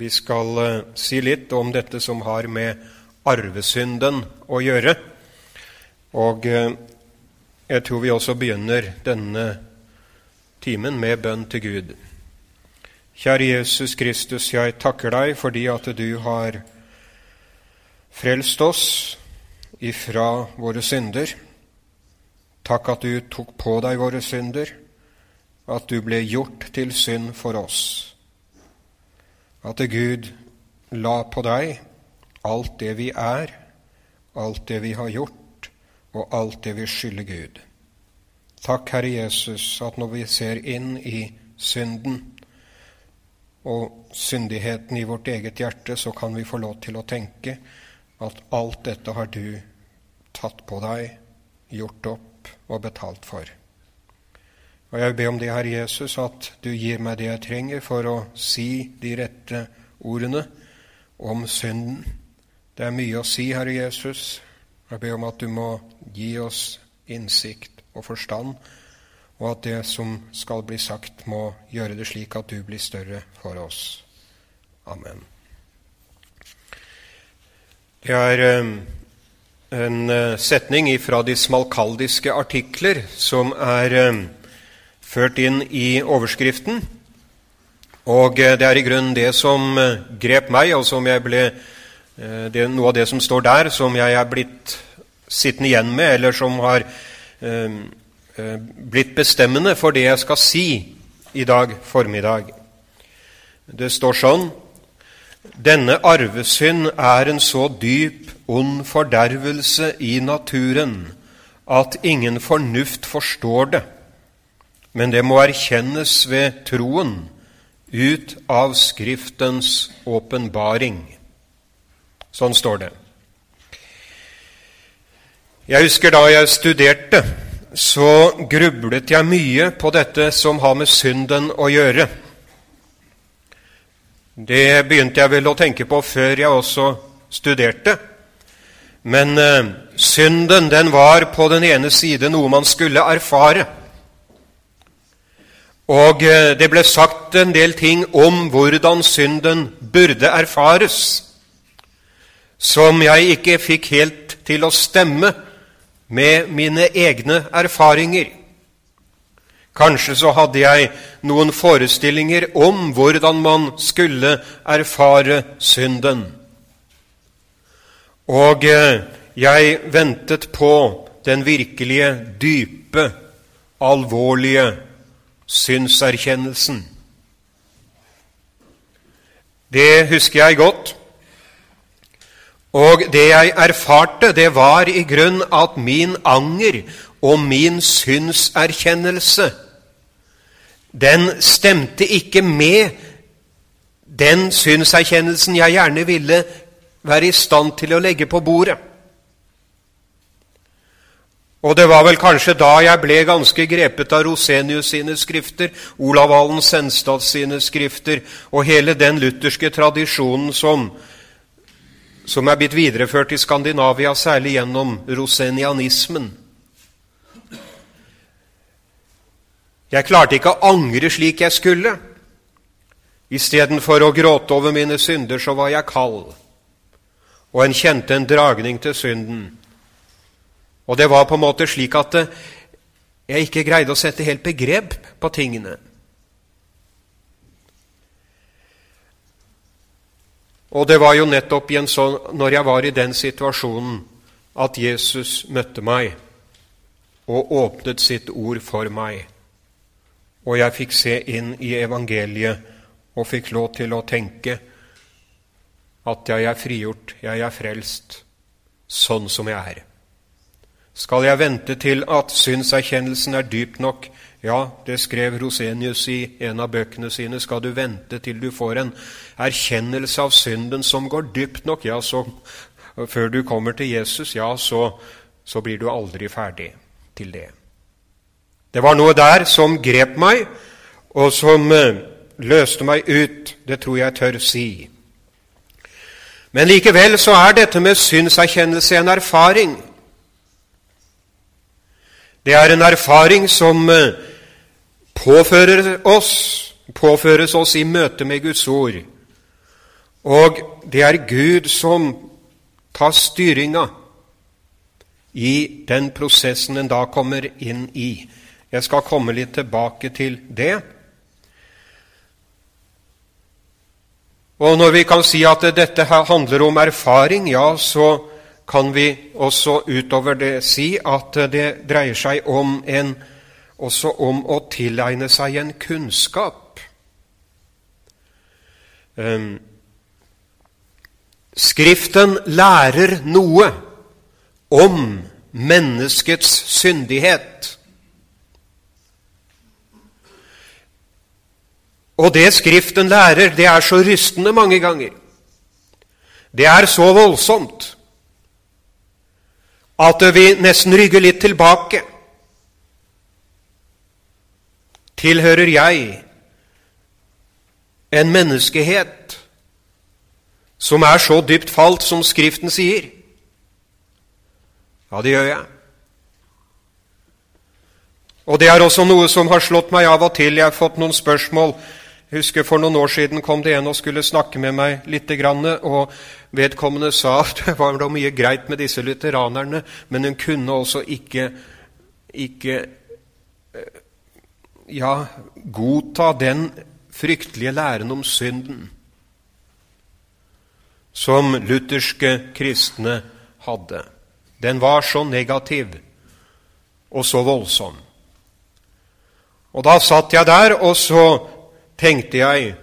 Vi skal uh, si litt om dette som har med arvesynden å gjøre. Og uh, jeg tror vi også begynner denne timen med bønn til Gud. Kjære Jesus Kristus, jeg takker deg fordi at du har frelst oss ifra våre synder. Takk at du tok på deg våre synder, at du ble gjort til synd for oss. At Gud la på deg alt det vi er, alt det vi har gjort, og alt det vi skylder Gud. Takk, Herre Jesus, at når vi ser inn i synden og syndigheten i vårt eget hjerte, så kan vi få lov til å tenke at alt dette har du tatt på deg, gjort opp og betalt for. Og Jeg vil be om det, Herre Jesus, at du gir meg det jeg trenger for å si de rette ordene om synden. Det er mye å si, Herre Jesus. Jeg ber om at du må gi oss innsikt og forstand, og at det som skal bli sagt, må gjøre det slik at du blir større for oss. Amen. Det er eh, en eh, setning fra de smalkaldiske artikler som er eh, ført inn i overskriften. Og det er i grunnen det som grep meg, og som jeg ble det, Noe av det som står der, som jeg er blitt sittende igjen med, eller som har eh, blitt bestemmende for det jeg skal si i dag formiddag. Det står sånn Denne arvesynd er en så dyp, ond fordervelse i naturen at ingen fornuft forstår det, men det må erkjennes ved troen ut av Skriftens åpenbaring. Sånn står det. Jeg husker da jeg studerte, så grublet jeg mye på dette som har med synden å gjøre. Det begynte jeg vel å tenke på før jeg også studerte. Men eh, synden, den var på den ene side noe man skulle erfare. Og eh, det ble sagt en del ting om hvordan synden burde erfares, som jeg ikke fikk helt til å stemme med mine egne erfaringer. Kanskje så hadde jeg noen forestillinger om hvordan man skulle erfare synden. Og eh, jeg ventet på den virkelige, dype, alvorlige synserkjennelsen. Det husker jeg godt. Og det jeg erfarte, det var i grunn at min anger og min synserkjennelse, den stemte ikke med den synserkjennelsen jeg gjerne ville være i stand til å legge på bordet. Og det var vel kanskje da jeg ble ganske grepet av Rosenius sine skrifter, Olav Allen Senstad sine skrifter og hele den lutherske tradisjonen som som er blitt videreført i Skandinavia, særlig gjennom rosenianismen. Jeg klarte ikke å angre slik jeg skulle. Istedenfor å gråte over mine synder, så var jeg kald, og en kjente en dragning til synden. Og det var på en måte slik at jeg ikke greide å sette helt begrep på tingene. Og det var jo nettopp sånn, når jeg var i den situasjonen, at Jesus møtte meg og åpnet sitt ord for meg. Og jeg fikk se inn i evangeliet og fikk lov til å tenke at jeg er frigjort, jeg er frelst, sånn som jeg er. Skal jeg vente til at synserkjennelsen er dyp nok ja, det skrev Rosenius i en av bøkene sine. Skal du vente til du får en erkjennelse av synden som går dypt nok, ja, så før du kommer til Jesus, ja, så, så blir du aldri ferdig til det. Det var noe der som grep meg, og som uh, løste meg ut. Det tror jeg tør si. Men likevel så er dette med synserkjennelse en erfaring. Det er en erfaring som uh, påfører oss, påføres oss i møte med Guds ord. Og det er Gud som tar styringa i den prosessen en da kommer inn i. Jeg skal komme litt tilbake til det. Og når vi kan si at dette handler om erfaring, ja, så kan vi også utover det si at det dreier seg om en, også om å tilegne seg en kunnskap. Um, Skriften lærer noe om menneskets syndighet. Og det Skriften lærer, det er så rystende mange ganger. Det er så voldsomt at vi nesten rygger litt tilbake. Tilhører jeg en menneskehet som er så dypt falt som Skriften sier? Ja, det gjør jeg. Og det er også noe som har slått meg av og til. Jeg har fått noen spørsmål. Jeg husker For noen år siden kom det en og skulle snakke med meg litt, og vedkommende sa at det var mye greit med disse lutheranerne, men hun kunne også ikke, ikke eh, ja, godta den fryktelige læren om synden som lutherske kristne hadde. Den var så negativ og så voldsom. Og da satt jeg der, og så tenkte jeg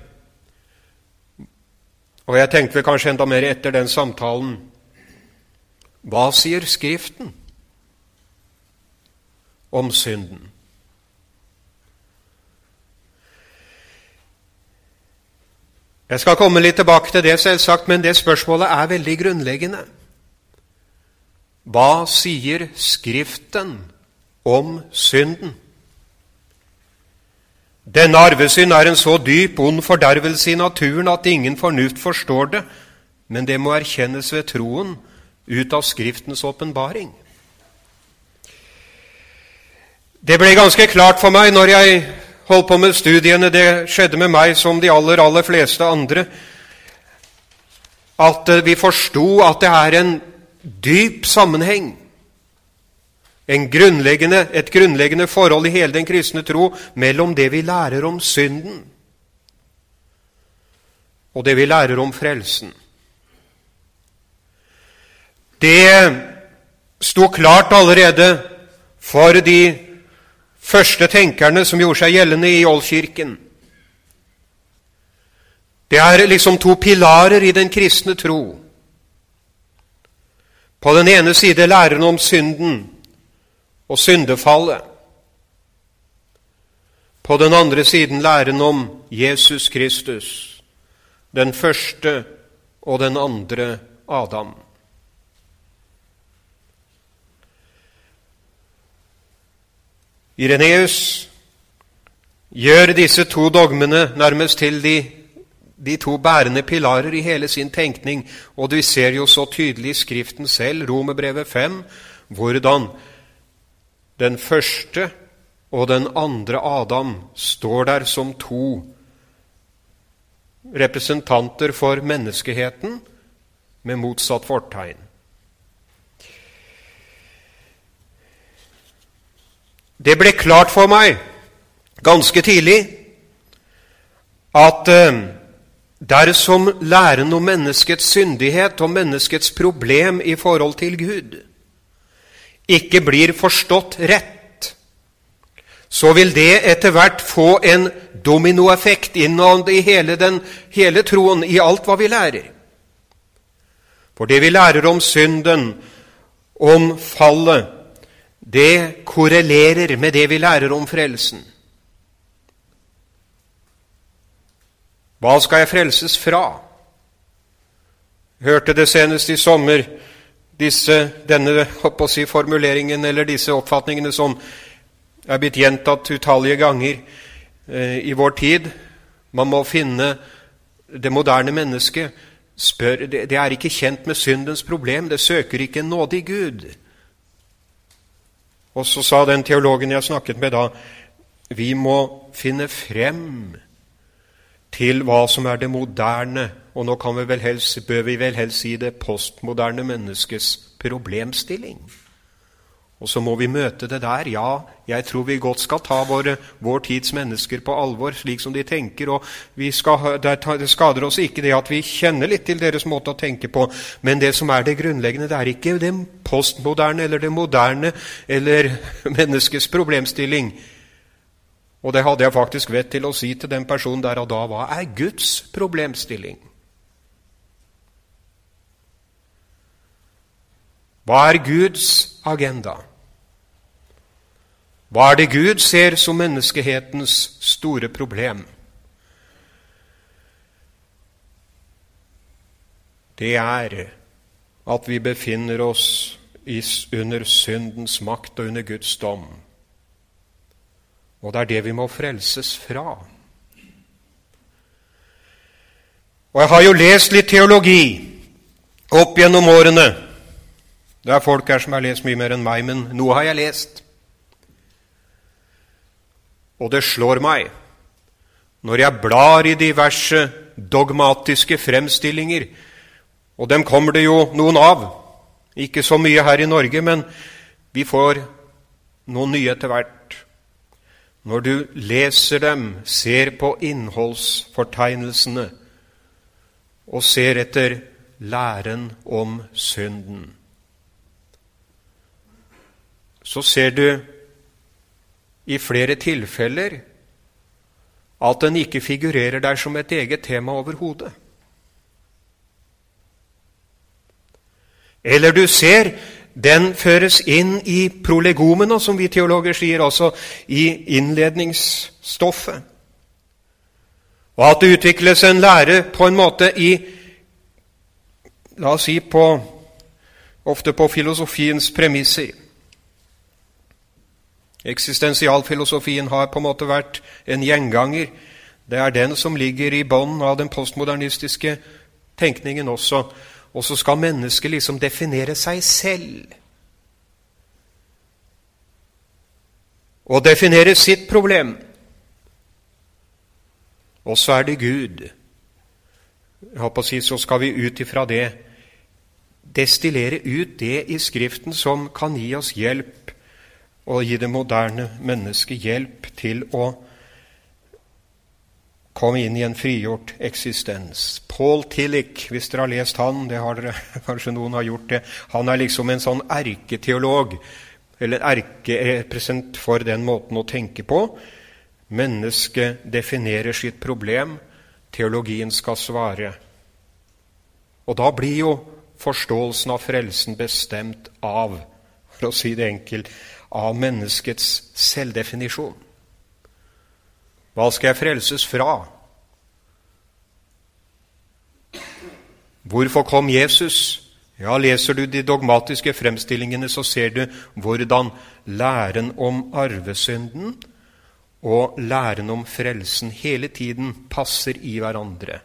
Og jeg tenkte vel kanskje enda mer etter den samtalen Hva sier Skriften om synden? Jeg skal komme litt tilbake til det, selvsagt, men det spørsmålet er veldig grunnleggende. Hva sier Skriften om synden? Denne arvesynd er en så dyp, ond fordervelse i naturen at ingen fornuft forstår det, men det må erkjennes ved troen ut av Skriftens åpenbaring. Det ble ganske klart for meg når jeg holdt på med studiene, det skjedde med meg som de aller, aller fleste andre, at vi forsto at det er en dyp sammenheng, grunnleggende, et grunnleggende forhold i hele den kristne tro mellom det vi lærer om synden, og det vi lærer om frelsen. Det sto klart allerede for de første tenkerne som gjorde seg gjeldende i Oldkirken. Det er liksom to pilarer i den kristne tro. På den ene side læren om synden og syndefallet. På den andre siden læren om Jesus Kristus, den første og den andre Adam. Ireneus gjør disse to dogmene nærmest til de, de to bærende pilarer i hele sin tenkning, og du ser jo så tydelig i Skriften selv, Romerbrevet 5, hvordan den første og den andre Adam står der som to representanter for menneskeheten med motsatt fortegn. Det ble klart for meg ganske tidlig at eh, dersom læren om menneskets syndighet og menneskets problem i forhold til Gud ikke blir forstått rett, så vil det etter hvert få en dominoeffekt innad i hele, den, hele troen, i alt hva vi lærer. For det vi lærer om synden, om fallet, det korrelerer med det vi lærer om frelsen. Hva skal jeg frelses fra? Hørte det senest i sommer disse, denne si, formuleringen eller disse oppfatningene som er blitt gjentatt utallige ganger eh, i vår tid. Man må finne det moderne mennesket. Spør, det, det er ikke kjent med syndens problem. Det søker ikke en nådig Gud. Og så sa den teologen jeg snakket med da, vi må finne frem til hva som er det moderne og nå vi helst, bør vi vel helst si det postmoderne menneskets problemstilling. Og så må vi møte det der. Ja, jeg tror vi godt skal ta våre, vår tids mennesker på alvor, slik som de tenker. og skal, Det skader oss ikke det at vi kjenner litt til deres måte å tenke på, men det som er det grunnleggende, det er ikke det postmoderne eller det moderne eller menneskets problemstilling. Og det hadde jeg faktisk vett til å si til den personen der og da. Hva er Guds problemstilling? Hva er Guds agenda? Hva er det Gud ser som menneskehetens store problem? Det er at vi befinner oss under syndens makt og under Guds dom. Og det er det vi må frelses fra. Og Jeg har jo lest litt teologi opp gjennom årene. Det er folk her som har lest mye mer enn meg, men noe har jeg lest. Og det slår meg når jeg blar i diverse dogmatiske fremstillinger, og dem kommer det jo noen av. Ikke så mye her i Norge, men vi får noen nye etter hvert. Når du leser dem, ser på innholdsfortegnelsene og ser etter læren om synden så ser du i flere tilfeller at den ikke figurerer der som et eget tema overhodet. Eller du ser den føres inn i prolegomene, som vi teologer sier, altså i innledningsstoffet. Og at det utvikles en lære på en måte i La oss si på, ofte på filosofiens premisser. Eksistensialfilosofien har på en måte vært en gjenganger. Det er den som ligger i bånn av den postmodernistiske tenkningen også. Og så skal mennesket liksom definere seg selv. Og definere sitt problem. Og så er det Gud. Jeg håper å si, Så skal vi ut ifra det destillere ut det i Skriften som kan gi oss hjelp og gi det moderne mennesket hjelp til å komme inn i en frigjort eksistens. Paul Tillich, hvis dere har lest han, det har dere kanskje noen har gjort det, han er liksom en sånn erketeolog, eller erkerepresent for den måten å tenke på. Mennesket definerer sitt problem, teologien skal svare. Og da blir jo forståelsen av frelsen bestemt av, for å si det enkelt, av menneskets selvdefinisjon. Hva skal jeg frelses fra? Hvorfor kom Jesus? Ja, Leser du de dogmatiske fremstillingene, så ser du hvordan læren om arvesynden og læren om frelsen hele tiden passer i hverandre.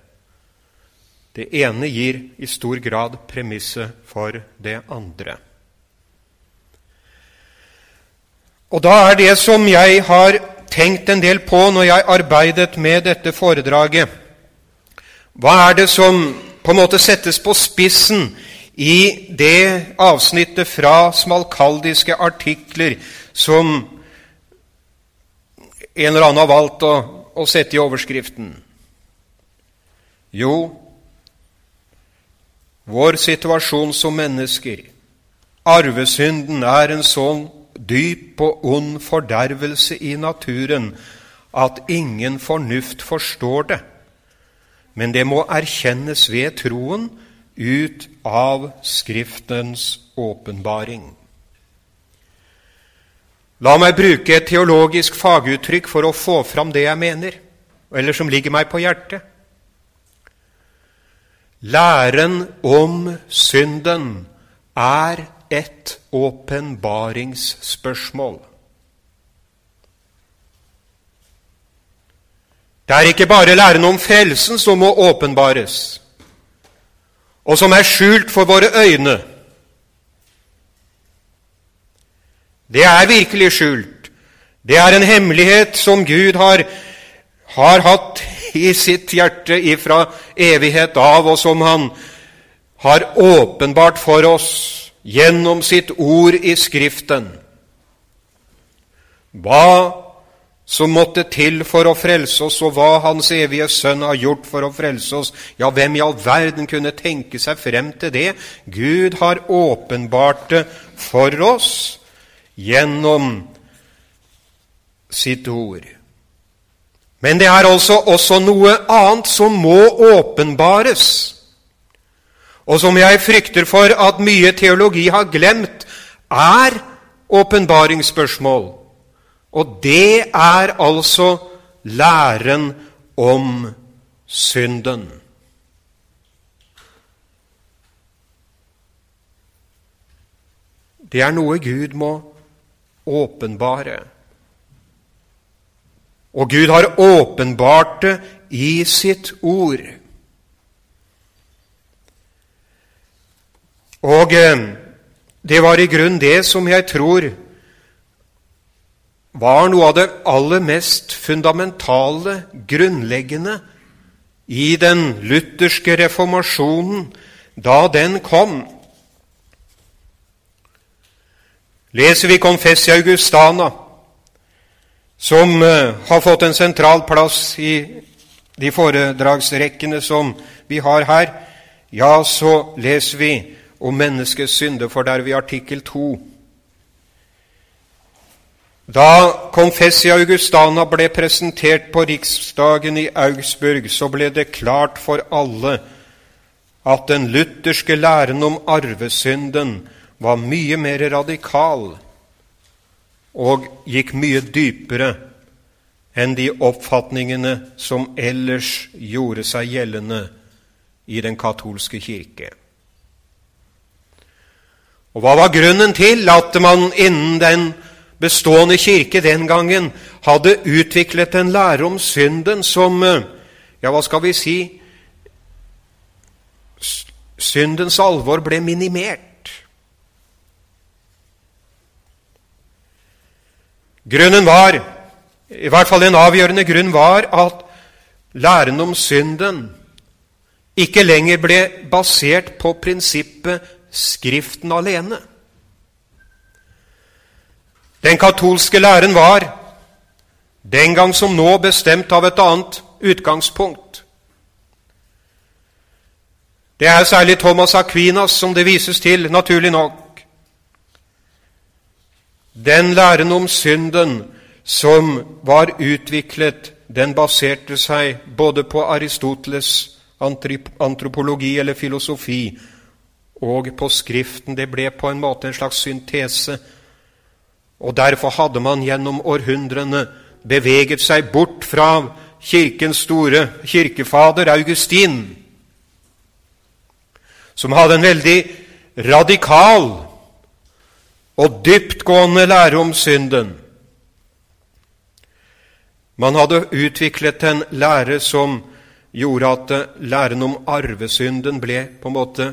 Det ene gir i stor grad premisset for det andre. Og da er det som jeg har tenkt en del på når jeg arbeidet med dette foredraget Hva er det som på en måte settes på spissen i det avsnittet fra smalkaldiske artikler som en eller annen har valgt å, å sette i overskriften? Jo, vår situasjon som mennesker. Arvesynden er en sånn dyp og ond fordervelse i naturen at ingen fornuft forstår det. Men det må erkjennes ved troen ut av Skriftens åpenbaring. La meg bruke et teologisk faguttrykk for å få fram det jeg mener, eller som ligger meg på hjertet. Læren om synden er et åpenbaringsspørsmål. Det er ikke bare læren om frelsen som må åpenbares, og som er skjult for våre øyne. Det er virkelig skjult. Det er en hemmelighet som Gud har, har hatt i sitt hjerte ifra evighet av, og som Han har åpenbart for oss gjennom sitt ord i Skriften. Hva som måtte til for å frelse oss, og hva Hans evige Sønn har gjort for å frelse oss. Ja, hvem i all verden kunne tenke seg frem til det? Gud har åpenbart det for oss gjennom sitt ord. Men det er altså også noe annet som må åpenbares, og som jeg frykter for at mye teologi har glemt, er åpenbaringsspørsmål. Og det er altså læren om synden. Det er noe Gud må åpenbare. Og Gud har åpenbart det i sitt ord. Og eh, det var i grunnen det som jeg tror var noe av det aller mest fundamentale, grunnleggende, i den lutherske reformasjonen da den kom. Leser vi Confessia Augustana, som eh, har fått en sentral plass i de foredragsrekkene som vi har her, ja, så leser vi om menneskets syndeforderv i artikkel 2. Da Confessia Augustana ble presentert på riksdagen i Augsburg, så ble det klart for alle at den lutherske læren om arvesynden var mye mer radikal og gikk mye dypere enn de oppfatningene som ellers gjorde seg gjeldende i den katolske kirke. Og Hva var grunnen til at man innen den bestående kirke den gangen hadde utviklet en lære om synden som Ja, hva skal vi si Syndens alvor ble minimert. Grunnen var, i hvert fall en avgjørende grunn, var at læren om synden ikke lenger ble basert på prinsippet Skriften alene. Den katolske læren var, den gang som nå, bestemt av et annet utgangspunkt. Det er særlig Thomas Aquinas som det vises til, naturlig nok. Den læren om synden som var utviklet, den baserte seg både på Aristoteles antropologi eller filosofi og på Skriften. Det ble på en måte en slags syntese. Og derfor hadde man gjennom århundrene beveget seg bort fra Kirkens store kirkefader Augustin, som hadde en veldig radikal og dyptgående lære om synden. Man hadde utviklet en lære som gjorde at læren om arvesynden ble på en måte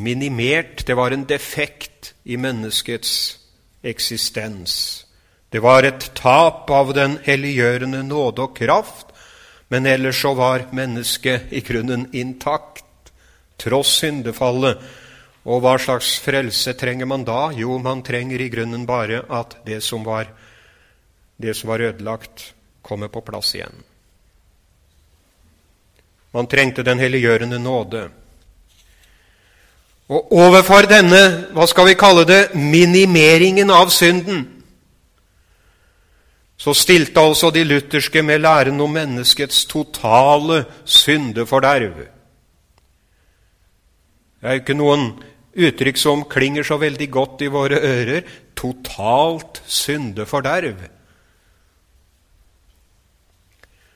minimert. Det var en defekt i menneskets eksistens. Det var et tap av den helliggjørende nåde og kraft, men ellers så var mennesket i grunnen intakt, tross syndefallet og hva slags frelse trenger man da? Jo, man trenger i grunnen bare at det som var, det som var ødelagt, kommer på plass igjen. Man trengte den helliggjørende nåde. Og overfor denne, hva skal vi kalle det, minimeringen av synden, så stilte altså de lutherske med læren om menneskets totale syndeforderv. Det er jo ikke noen uttrykk som klinger så veldig godt i våre ører totalt syndeforderv.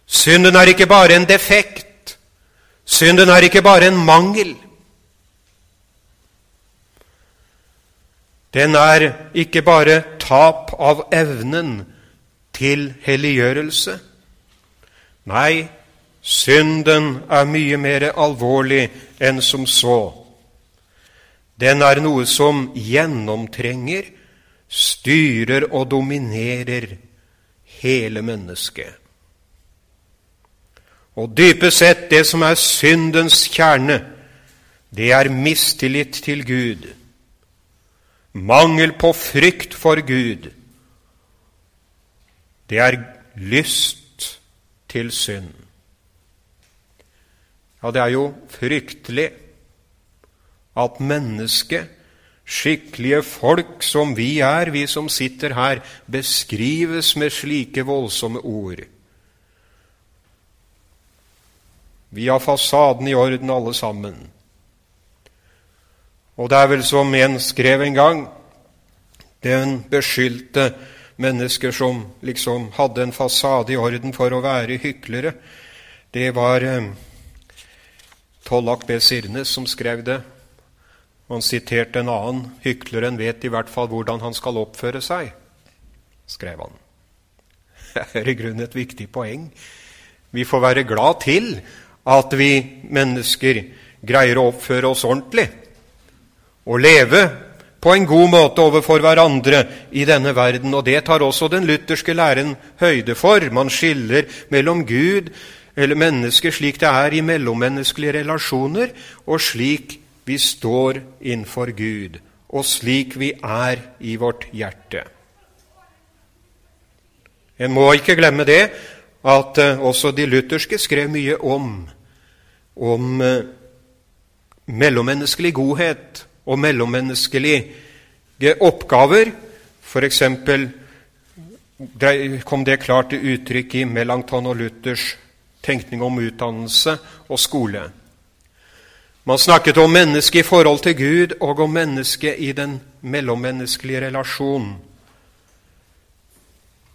Synden er ikke bare en defekt. Synden er ikke bare en mangel. Den er ikke bare tap av evnen til helliggjørelse. Nei, synden er mye mer alvorlig enn som så. Den er noe som gjennomtrenger, styrer og dominerer hele mennesket. Og dypest sett, det som er syndens kjerne, det er mistillit til Gud, mangel på frykt for Gud. Det er lyst til synd. Ja, det er jo fryktelig at mennesket, skikkelige folk som vi er, vi som sitter her, beskrives med slike voldsomme ord. Vi har fasaden i orden, alle sammen. Og det er vel som en skrev en gang, den beskyldte mennesker som liksom hadde en fasade i orden for å være hyklere. Det var eh, Tollak B. Sirnes som skrev det. Han siterte en annen. 'Hykleren vet i hvert fall hvordan han skal oppføre seg', skrev han. Det er i grunnen et viktig poeng. Vi får være glad til at vi mennesker greier å oppføre oss ordentlig og leve på en god måte overfor hverandre i denne verden. Og det tar også den lutherske læren høyde for. Man skiller mellom Gud eller mennesket slik det er i mellommenneskelige relasjoner, og slik vi står innenfor Gud, og slik vi er i vårt hjerte. En må ikke glemme det at uh, også de lutherske skrev mye om, om uh, mellommenneskelig godhet og mellommenneskelige oppgaver. F.eks. kom det klart til uttrykk i Melanchthon og Luthers tenkning om utdannelse og skole. Man snakket om mennesket i forhold til Gud og om mennesket i den mellommenneskelige relasjonen.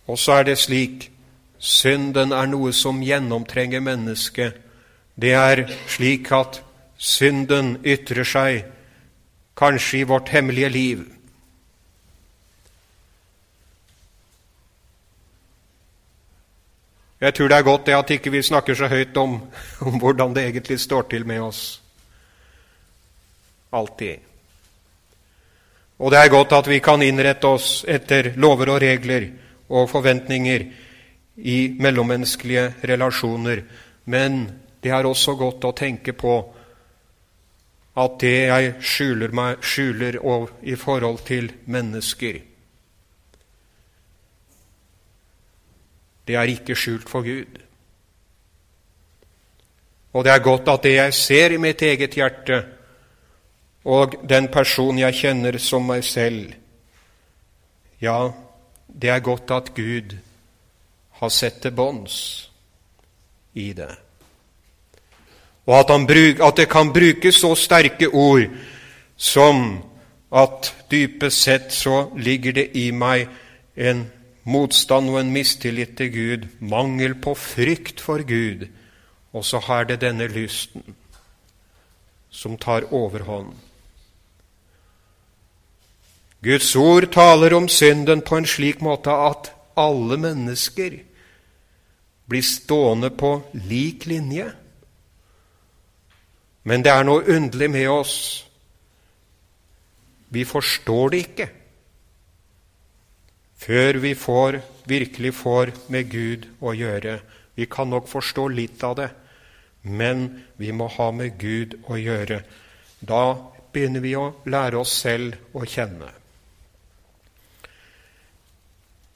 Og så er det slik synden er noe som gjennomtrenger mennesket. Det er slik at synden ytrer seg kanskje i vårt hemmelige liv. Jeg tror det er godt det at ikke vi snakker så høyt om, om hvordan det egentlig står til med oss. Alltid. Og det er godt at vi kan innrette oss etter lover og regler og forventninger i mellommenneskelige relasjoner. Men det er også godt å tenke på at det jeg skjuler, meg, skjuler i forhold til mennesker, det er ikke skjult for Gud. Og det er godt at det jeg ser i mitt eget hjerte, og den person jeg kjenner som meg selv, ja, det er godt at Gud har sett til bånds i det og at, bruk, at, det kan brukes så sterke ord som at dypest sett så ligger det i meg en motstand og en mistillit til Gud, mangel på frykt for Gud, og så har det denne lysten som tar overhånd. Guds ord taler om synden på en slik måte at alle mennesker blir stående på lik linje. Men det er noe underlig med oss. Vi forstår det ikke før vi får, virkelig får med Gud å gjøre. Vi kan nok forstå litt av det, men vi må ha med Gud å gjøre. Da begynner vi å lære oss selv å kjenne.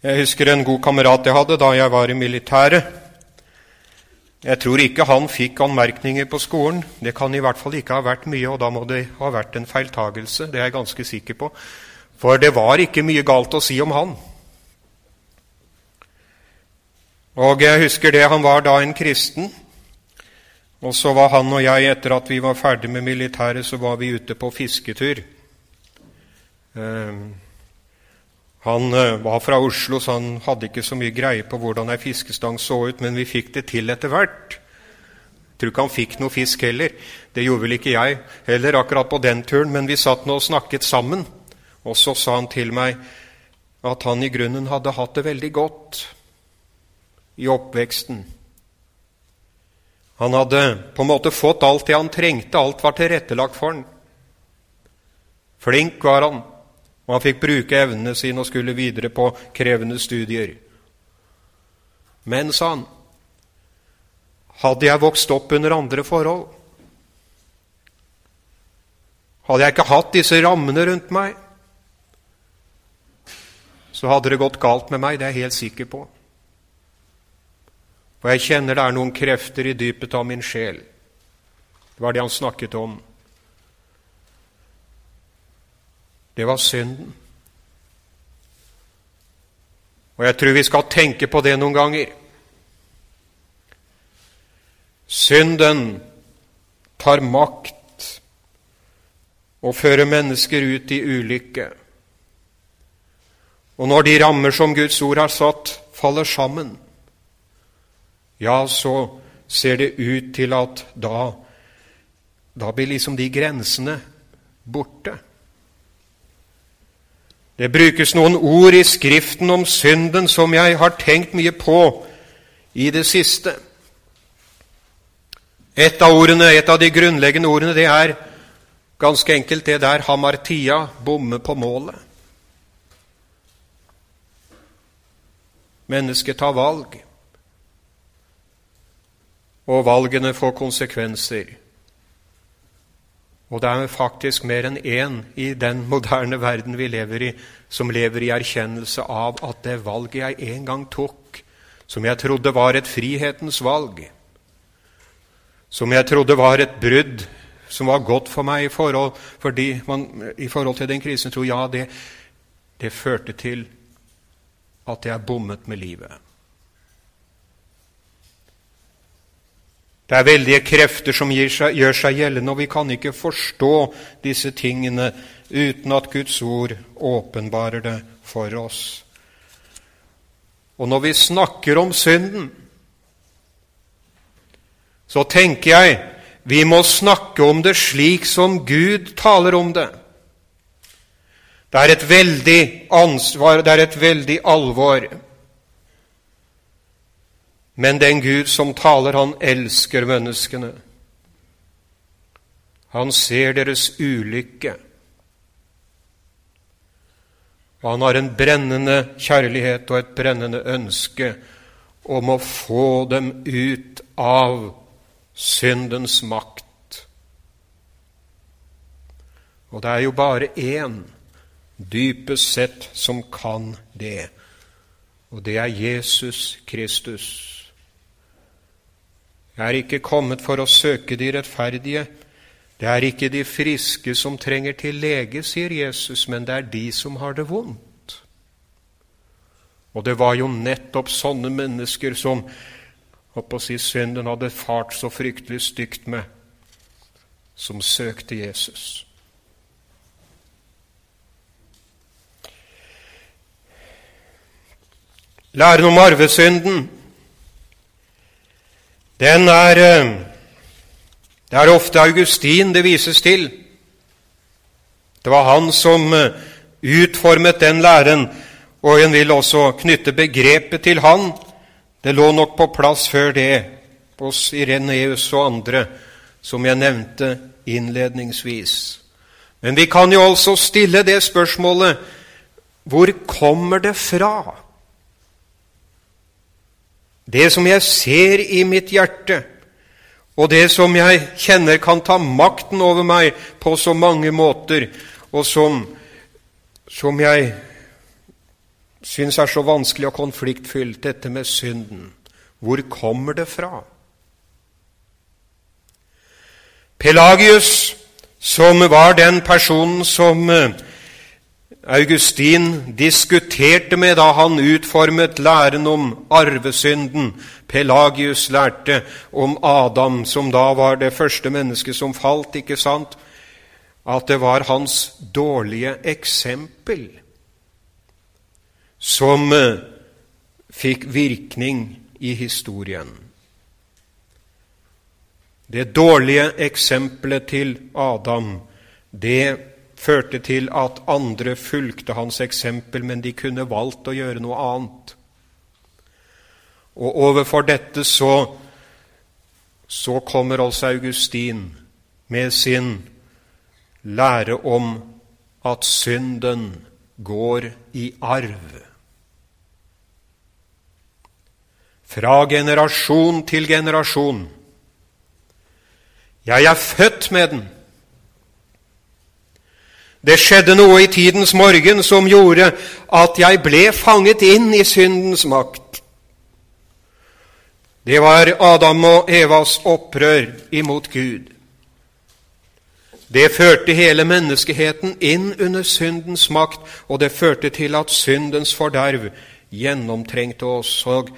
Jeg husker en god kamerat jeg hadde da jeg var i militæret. Jeg tror ikke han fikk anmerkninger på skolen. Det kan i hvert fall ikke ha vært mye, og da må det ha vært en feiltagelse. Det er jeg ganske sikker på. For det var ikke mye galt å si om han. Og jeg husker det, han var da en kristen. Og så var han og jeg, etter at vi var ferdig med militæret, så var vi ute på fisketur. Um, han eh, var fra Oslo, så han hadde ikke så mye greie på hvordan ei fiskestang så ut, men vi fikk det til etter hvert. Tror ikke han fikk noe fisk heller. Det gjorde vel ikke jeg heller akkurat på den turen, men vi satt nå og snakket sammen. Og så sa han til meg at han i grunnen hadde hatt det veldig godt i oppveksten. Han hadde på en måte fått alt det han trengte, alt var tilrettelagt for han. Flink var han. Og han fikk bruke evnene sine og skulle videre på krevende studier. Men, sa han, hadde jeg vokst opp under andre forhold. Hadde jeg ikke hatt disse rammene rundt meg, så hadde det gått galt med meg, det er jeg helt sikker på. For jeg kjenner det er noen krefter i dypet av min sjel. Det var det han snakket om. Det var synden. Og jeg tror vi skal tenke på det noen ganger. Synden tar makt og fører mennesker ut i ulykke. Og når de rammer som Guds ord har satt, faller sammen, ja, så ser det ut til at da, da blir liksom de grensene borte. Det brukes noen ord i Skriften om synden som jeg har tenkt mye på i det siste. Et av ordene, et av de grunnleggende ordene, det er ganske enkelt det der hamartia, bomme på målet. Mennesket tar valg og valgene får konsekvenser. Og det er faktisk mer enn én i den moderne verden vi lever i, som lever i erkjennelse av at det valget jeg en gang tok, som jeg trodde var et frihetens valg, som jeg trodde var et brudd som var godt for meg i forhold, man, i forhold til den krisen, tror ja, det, det førte til at jeg bommet med livet. Det er veldige krefter som seg, gjør seg gjeldende, og vi kan ikke forstå disse tingene uten at Guds ord åpenbarer det for oss. Og når vi snakker om synden, så tenker jeg vi må snakke om det slik som Gud taler om det. Det er et veldig ansvar, det er et veldig alvor. Men den Gud som taler, han elsker menneskene. Han ser deres ulykke. Og han har en brennende kjærlighet og et brennende ønske om å få dem ut av syndens makt. Og det er jo bare én, dypest sett, som kan det, og det er Jesus Kristus. Jeg er ikke kommet for å søke de rettferdige. Det er ikke de friske som trenger til lege, sier Jesus, men det er de som har det vondt. Og det var jo nettopp sånne mennesker som å si, synden hadde fart så fryktelig stygt med, som søkte Jesus. Læren om arvesynden den er eh, Det er ofte Augustin det vises til. Det var han som eh, utformet den læren, og en vil også knytte begrepet til han. Det lå nok på plass før det hos Ireneus og andre, som jeg nevnte innledningsvis. Men vi kan jo altså stille det spørsmålet hvor kommer det fra? Det som jeg ser i mitt hjerte, og det som jeg kjenner kan ta makten over meg på så mange måter, og som, som jeg syns er så vanskelig og konfliktfylt, dette med synden. Hvor kommer det fra? Pelagius, som var den personen som eh, Augustin diskuterte med da han utformet læren om arvesynden. Pelagius lærte om Adam, som da var det første mennesket som falt, ikke sant? At det var hans dårlige eksempel som eh, fikk virkning i historien. Det dårlige eksempelet til Adam, det førte til at andre fulgte hans eksempel, men de kunne valgt å gjøre noe annet. Og overfor dette så, så kommer altså Augustin med sin lære om at synden går i arv. fra generasjon til generasjon. Jeg er født med den. Det skjedde noe i tidens morgen som gjorde at jeg ble fanget inn i syndens makt. Det var Adam og Evas opprør imot Gud. Det førte hele menneskeheten inn under syndens makt, og det førte til at syndens forderv gjennomtrengte oss og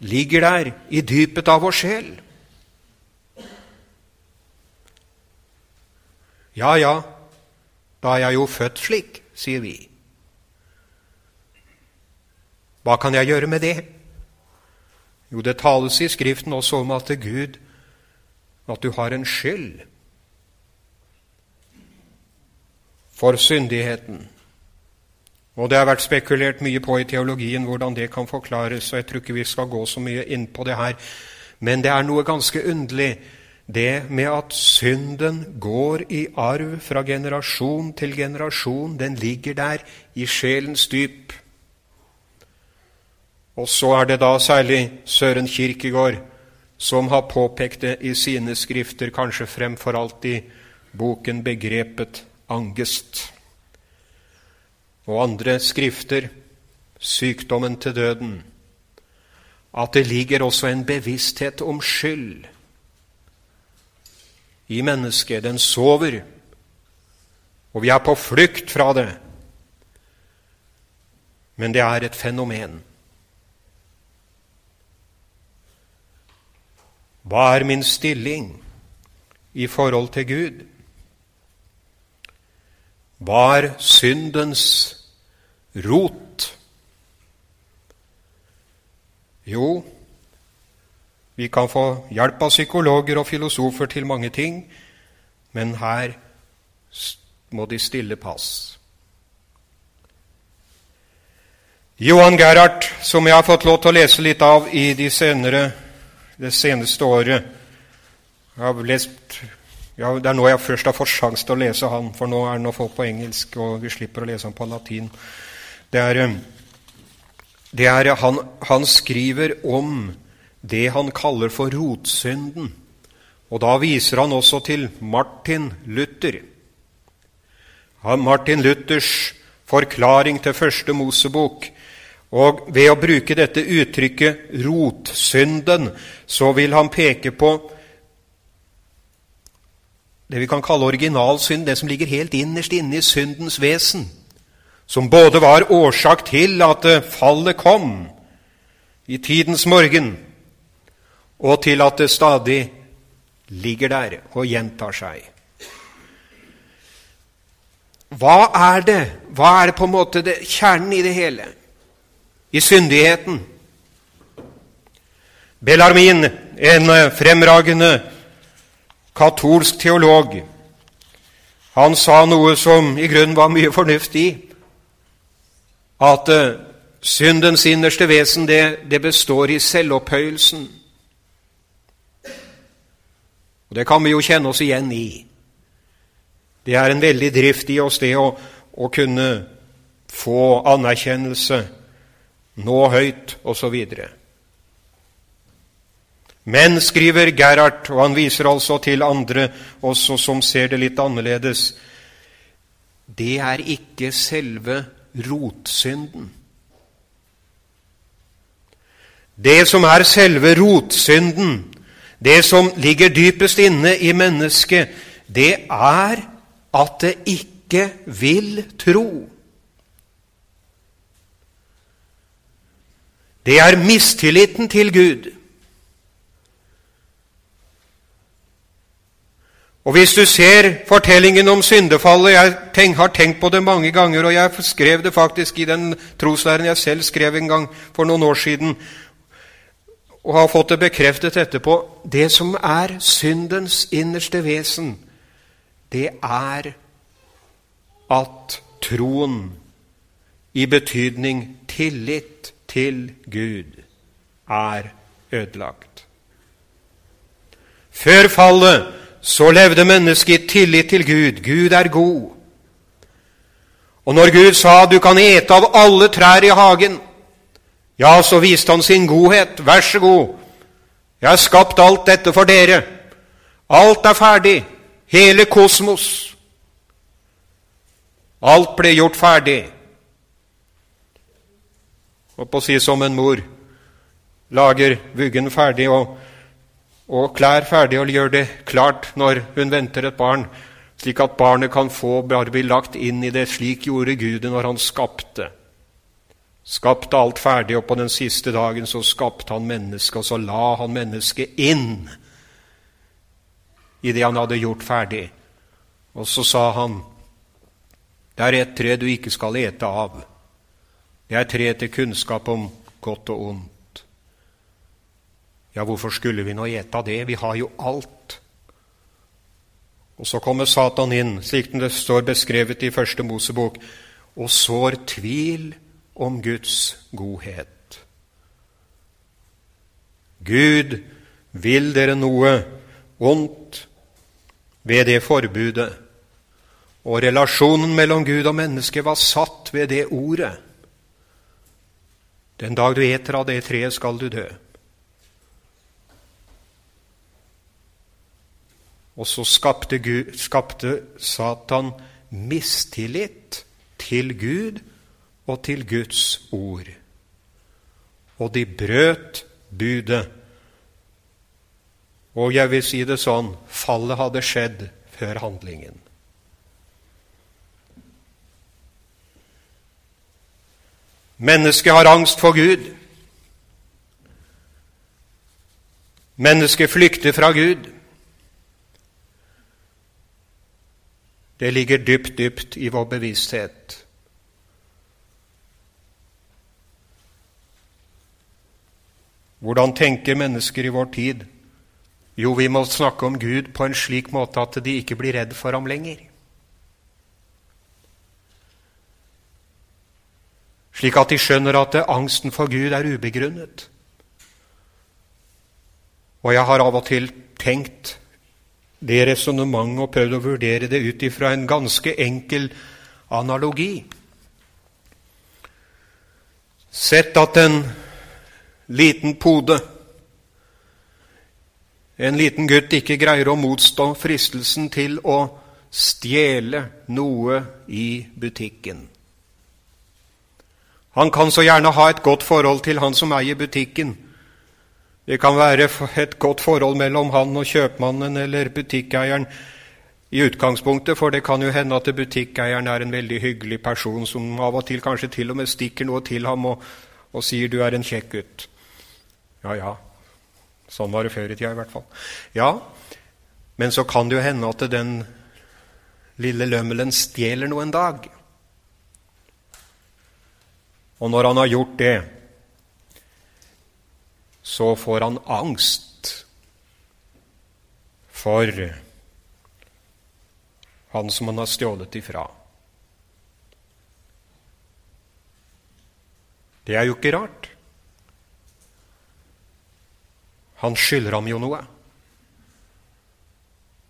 ligger der i dypet av vår sjel. Ja, ja, da er jeg jo født slik, sier vi. Hva kan jeg gjøre med det? Jo, det tales i Skriften også om at Gud at du har en skyld for syndigheten. Og Det har vært spekulert mye på i teologien hvordan det kan forklares, og jeg tror ikke vi skal gå så mye inn på det her. Men det er noe ganske underlig det med at synden går i arv fra generasjon til generasjon. Den ligger der i sjelens dyp. Og så er det da særlig Søren Kirkegård som har påpekt det i sine skrifter, kanskje fremfor alt i boken 'Begrepet angest'. Og andre skrifter 'Sykdommen til døden'. At det ligger også en bevissthet om skyld i mennesket. Den sover, og vi er på flukt fra det. Men det er et fenomen. Hva er min stilling i forhold til Gud? Hva er syndens rot? Jo, vi kan få hjelp av psykologer og filosofer til mange ting, men her må de stille pass. Johan Gerhard, som jeg har fått lov til å lese litt av i de senere, det seneste året jeg har lest, ja, Det er nå jeg først har fått sjanse til å lese han, for nå er han å få på engelsk, og vi slipper å lese han på latin. Det er, det er han, han skriver om det han kaller for rotsynden. Og da viser han også til Martin Luther. Martin Luthers forklaring til første Mosebok. Og ved å bruke dette uttrykket 'rotsynden', så vil han peke på det vi kan kalle originalsynd, det som ligger helt innerst inne i syndens vesen, som både var årsak til at fallet kom i tidens morgen, og til at det stadig ligger der og gjentar seg. Hva er det? Hva er det på en måte det, kjernen i det hele? I syndigheten? Bellarmin, en eh, fremragende katolsk teolog, han sa noe som i grunnen var mye fornuft i. At uh, syndens innerste vesen, det, det består i selvopphøyelsen. Og Det kan vi jo kjenne oss igjen i. Det er en veldig drift i oss, det å, å kunne få anerkjennelse, nå høyt, osv. Men, skriver Gerhard, og han viser altså til andre også som ser det litt annerledes, det er ikke selve rotsynden. Det som er selve rotsynden, det som ligger dypest inne i mennesket, det er at det ikke vil tro. Det er mistilliten til Gud. Og Hvis du ser fortellingen om syndefallet Jeg tenk, har tenkt på det mange ganger, og jeg skrev det faktisk i den troslæren jeg selv skrev en gang for noen år siden og har fått det bekreftet etterpå Det som er syndens innerste vesen, det er at troen i betydning tillit til Gud er ødelagt. Før fallet så levde mennesket i tillit til Gud. Gud er god. Og når Gud sa du kan ete av alle trær i hagen, Ja, så viste han sin godhet. Vær så god. Jeg har skapt alt dette for dere. Alt er ferdig. Hele kosmos. Alt ble gjort ferdig. Og på å si som en mor lager vuggen ferdig og, og klær ferdig og gjør det klart når hun venter et barn, slik at barnet kan få bare bli lagt inn i det. Slik gjorde Gud når han skapte. Skapte alt ferdig, og på den siste dagen så skapte han mennesket, og så la han mennesket inn i det han hadde gjort ferdig. Og så sa han, det er et tre du ikke skal ete av. Det er tre til kunnskap om godt og ondt. Ja, hvorfor skulle vi nå ete av det? Vi har jo alt. Og så kommer Satan inn, slik det står beskrevet i Første Mosebok, og sår tvil om Guds godhet. Gud vil dere noe ondt ved det forbudet, og relasjonen mellom Gud og menneske var satt ved det ordet. Den dag du eter av det treet, skal du dø. Og så skapte, Gud, skapte Satan mistillit til Gud og til Guds ord. Og de brøt budet. Og jeg vil si det sånn fallet hadde skjedd før handlingen. Mennesket har angst for Gud. Mennesket flykter fra Gud. Det ligger dypt, dypt i vår bevissthet. Hvordan tenker mennesker i vår tid? Jo, vi må snakke om Gud på en slik måte at de ikke blir redd for ham lenger. Slik at de skjønner at angsten for Gud er ubegrunnet. Og jeg har av og til tenkt det resonnementet og prøvd å vurdere det ut ifra en ganske enkel analogi. Sett at en liten pode. En liten gutt ikke greier å motstå fristelsen til å stjele noe i butikken. Han kan så gjerne ha et godt forhold til han som eier butikken. Det kan være et godt forhold mellom han og kjøpmannen eller butikkeieren i utgangspunktet, for det kan jo hende at butikkeieren er en veldig hyggelig person som av og til kanskje til og med stikker noe til ham og, og sier 'du er en kjekk gutt'. Ja, ja. Sånn var det før i tida, i hvert fall. Ja, men så kan det jo hende at den lille lømmelen stjeler noe en dag. Og når han har gjort det, så får han angst for han som han har stjålet ifra. Det er jo ikke rart. Han skylder ham jo noe.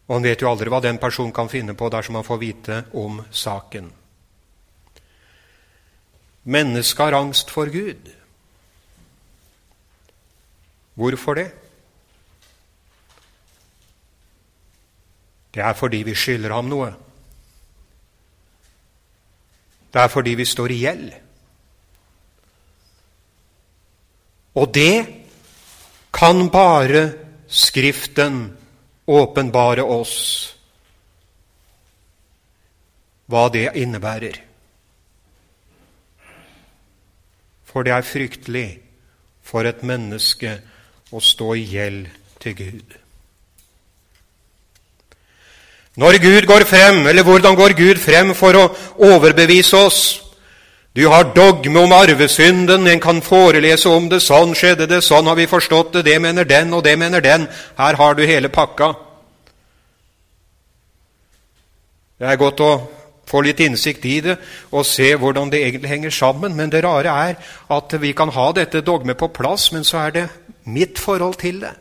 Og han vet jo aldri hva den personen kan finne på dersom han får vite om saken. Mennesket har angst for Gud. Hvorfor det? Det er fordi vi skylder ham noe. Det er fordi vi står i gjeld. Og det kan bare Skriften åpenbare oss hva det innebærer. For det er fryktelig for et menneske å stå i gjeld til Gud. Når Gud går frem, eller hvordan går Gud frem for å overbevise oss du har dogme om arvesynden, en kan forelese om det. Sånn skjedde det, sånn har vi forstått det, det mener den, og det mener den. Her har du hele pakka. Det er godt å få litt innsikt i det og se hvordan det egentlig henger sammen. Men det rare er at vi kan ha dette dogmet på plass, men så er det mitt forhold til det.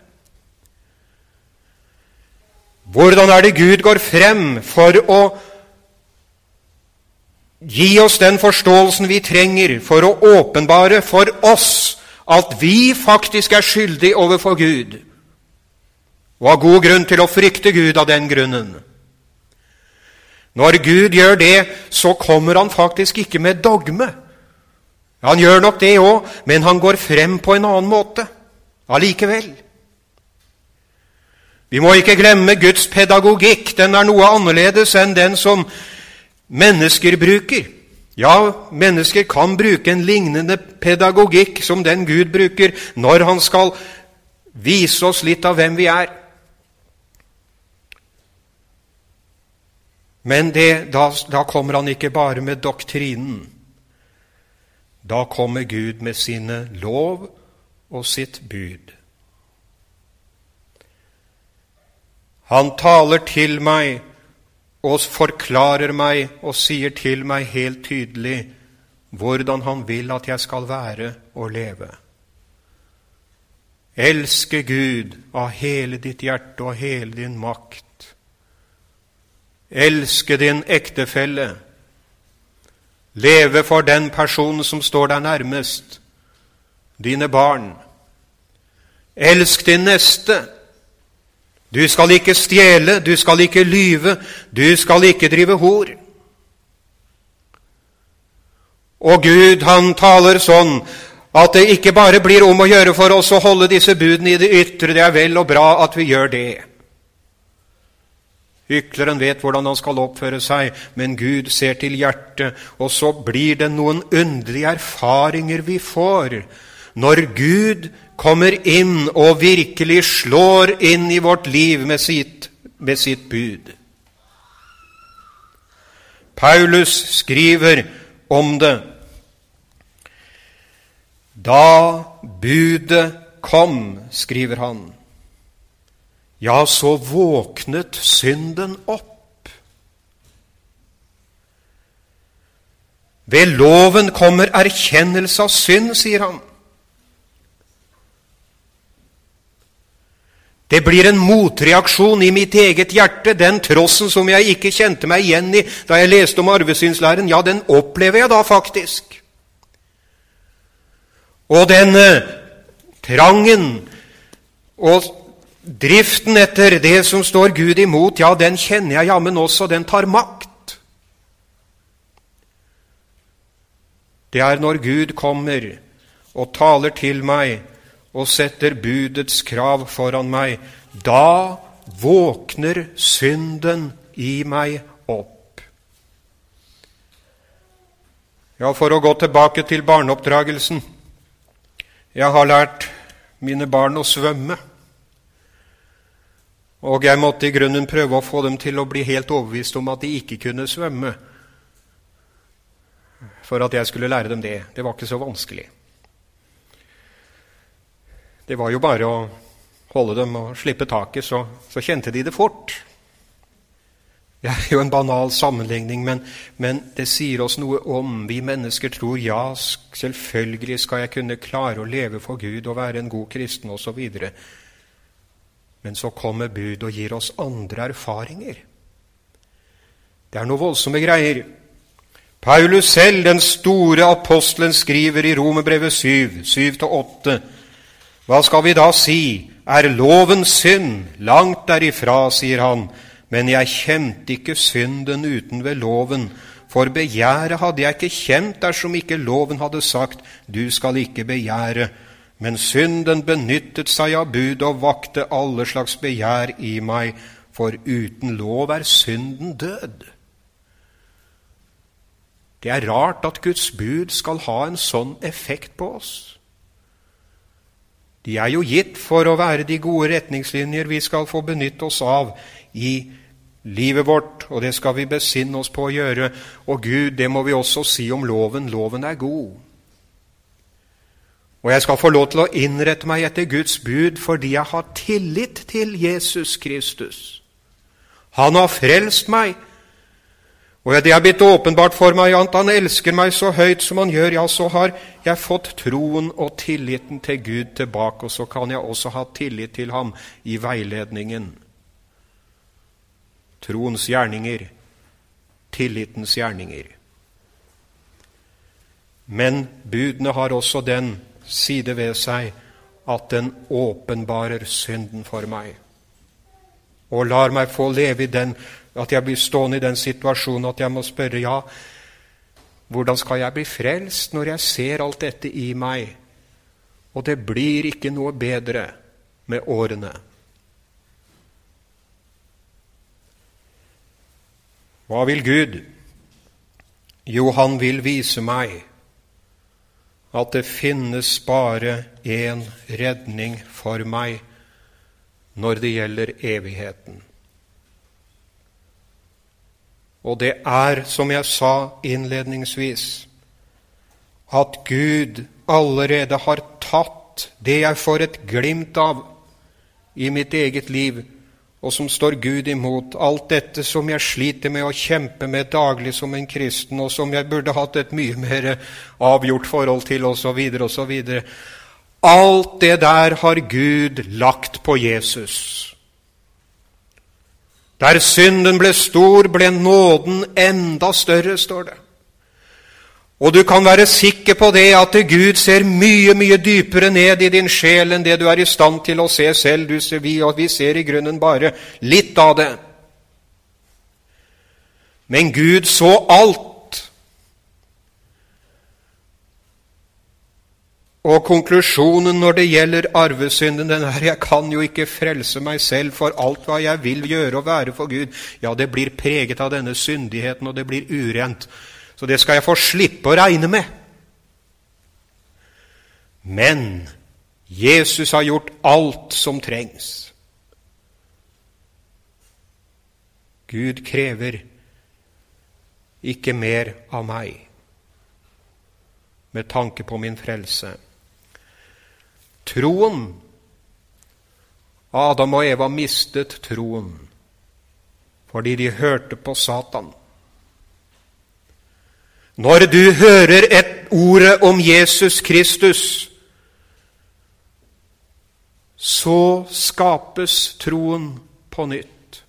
Hvordan er det Gud går frem for å Gi oss den forståelsen vi trenger for å åpenbare for oss at vi faktisk er skyldige overfor Gud, og har god grunn til å frykte Gud av den grunnen. Når Gud gjør det, så kommer han faktisk ikke med dogme. Han gjør nok det òg, men han går frem på en annen måte allikevel. Vi må ikke glemme Guds pedagogikk. Den er noe annerledes enn den som mennesker bruker. Ja, mennesker kan bruke en lignende pedagogikk som den Gud bruker når han skal vise oss litt av hvem vi er. Men det, da, da kommer han ikke bare med doktrinen. Da kommer Gud med sine lov og sitt bud. Han taler til meg og forklarer meg og sier til meg helt tydelig hvordan han vil at jeg skal være og leve. Elske Gud av hele ditt hjerte og hele din makt. Elske din ektefelle. Leve for den personen som står deg nærmest, dine barn. Elsk din neste. Du skal ikke stjele, du skal ikke lyve, du skal ikke drive hor. Og Gud, han taler sånn at det ikke bare blir om å gjøre for oss å holde disse budene i det ytre. Det er vel og bra at vi gjør det. Hykleren vet hvordan han skal oppføre seg, men Gud ser til hjertet, og så blir det noen underlige erfaringer vi får når Gud kommer inn og virkelig slår inn i vårt liv med sitt, med sitt bud. Paulus skriver om det. Da budet kom, skriver han, ja, så våknet synden opp. Ved loven kommer erkjennelse av synd, sier han. Det blir en motreaksjon i mitt eget hjerte. Den trossen som jeg ikke kjente meg igjen i da jeg leste om arvesynslæren, ja, den opplever jeg da faktisk. Og den eh, trangen og driften etter det som står Gud imot, ja, den kjenner jeg jammen også, den tar makt. Det er når Gud kommer og taler til meg og setter budets krav foran meg, da våkner synden i meg opp. Ja, for å gå tilbake til barneoppdragelsen. Jeg har lært mine barn å svømme. Og jeg måtte i grunnen prøve å få dem til å bli helt overbevist om at de ikke kunne svømme, for at jeg skulle lære dem det. Det var ikke så vanskelig. Det var jo bare å holde dem og slippe taket, så, så kjente de det fort. Det er jo en banal sammenligning, men, men, det sier oss noe om Vi mennesker tror ja, selvfølgelig skal jeg kunne klare å leve for Gud og være en god kristen osv. Men så kommer Bud og gir oss andre erfaringer. Det er noe voldsomme greier. Paulus selv, den store apostelen, skriver i Romerbrevet 7, 7-8 hva skal vi da si? Er loven synd? Langt derifra, sier han. Men jeg kjente ikke synden uten ved loven. For begjæret hadde jeg ikke kjent dersom ikke loven hadde sagt, du skal ikke begjære. Men synden benyttet seg av bud og vakte alle slags begjær i meg, for uten lov er synden død. Det er rart at Guds bud skal ha en sånn effekt på oss. De er jo gitt for å være de gode retningslinjer vi skal få benytte oss av i livet vårt, og det skal vi besinne oss på å gjøre. Og Gud, det må vi også si om loven. Loven er god. Og jeg skal få lov til å innrette meg etter Guds bud fordi jeg har tillit til Jesus Kristus. Han har frelst meg og det er blitt åpenbart for meg at han elsker meg så høyt som han gjør, ja, så har jeg fått troen og tilliten til Gud tilbake, og så kan jeg også ha tillit til ham i veiledningen. Troens gjerninger, tillitens gjerninger. Men budene har også den side ved seg at den åpenbarer synden for meg. Og lar meg få leve i den, at jeg blir stående i den situasjonen at jeg må spørre ja, hvordan skal jeg bli frelst når jeg ser alt dette i meg? Og det blir ikke noe bedre med årene. Hva vil Gud? Jo, han vil vise meg at det finnes bare én redning for meg når det gjelder evigheten. Og det er, som jeg sa innledningsvis, at Gud allerede har tatt det jeg får et glimt av i mitt eget liv, og som står Gud imot. Alt dette som jeg sliter med å kjempe med daglig som en kristen, og som jeg burde hatt et mye mer avgjort forhold til, osv., osv. Alt det der har Gud lagt på Jesus. Der synden ble stor, ble nåden enda større, står det. Og du kan være sikker på det at Gud ser mye, mye dypere ned i din sjel enn det du er i stand til å se selv. Du ser, vi, og vi ser i grunnen bare litt av det. Men Gud så alt. Og konklusjonen når det gjelder arvesynden, den er jeg kan jo ikke frelse meg selv for alt hva jeg vil gjøre og være for Gud. Ja, det blir preget av denne syndigheten, og det blir urent. Så det skal jeg få slippe å regne med. Men Jesus har gjort alt som trengs. Gud krever ikke mer av meg med tanke på min frelse. Troen Adam og Eva mistet troen fordi de hørte på Satan. Når du hører et ordet om Jesus Kristus, så skapes troen på nytt.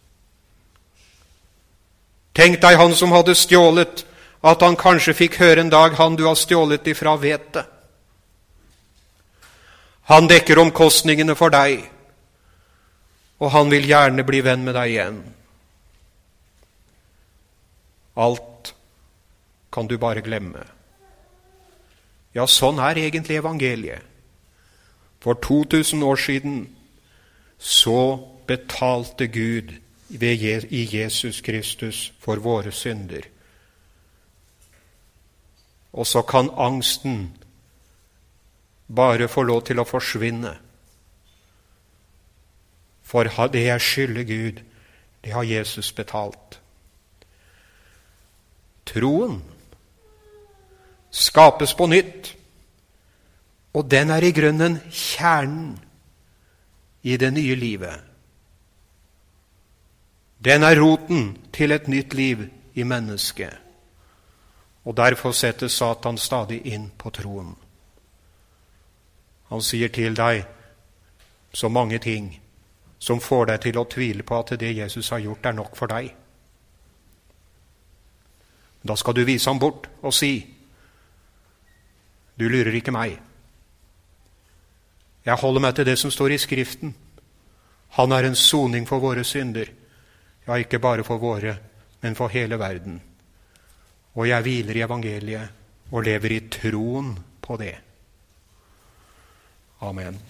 Tenk deg han som hadde stjålet, at han kanskje fikk høre en dag 'Han du har stjålet ifra, vet det'. Han dekker omkostningene for deg, og han vil gjerne bli venn med deg igjen. Alt kan du bare glemme. Ja, sånn er egentlig evangeliet. For 2000 år siden så betalte Gud i Jesus Kristus for våre synder. Og så kan angsten bare få lov til å forsvinne. For det jeg skylder Gud, det har Jesus betalt. Troen skapes på nytt. Og den er i grunnen kjernen i det nye livet. Den er roten til et nytt liv i mennesket. Og derfor setter Satan stadig inn på troen. Han sier til deg så mange ting som får deg til å tvile på at det Jesus har gjort, er nok for deg. Da skal du vise ham bort og si du lurer ikke meg. Jeg holder meg til det som står i Skriften. Han er en soning for våre synder. Ja, ikke bare for våre, men for hele verden. Og jeg hviler i evangeliet og lever i troen på det. Amen.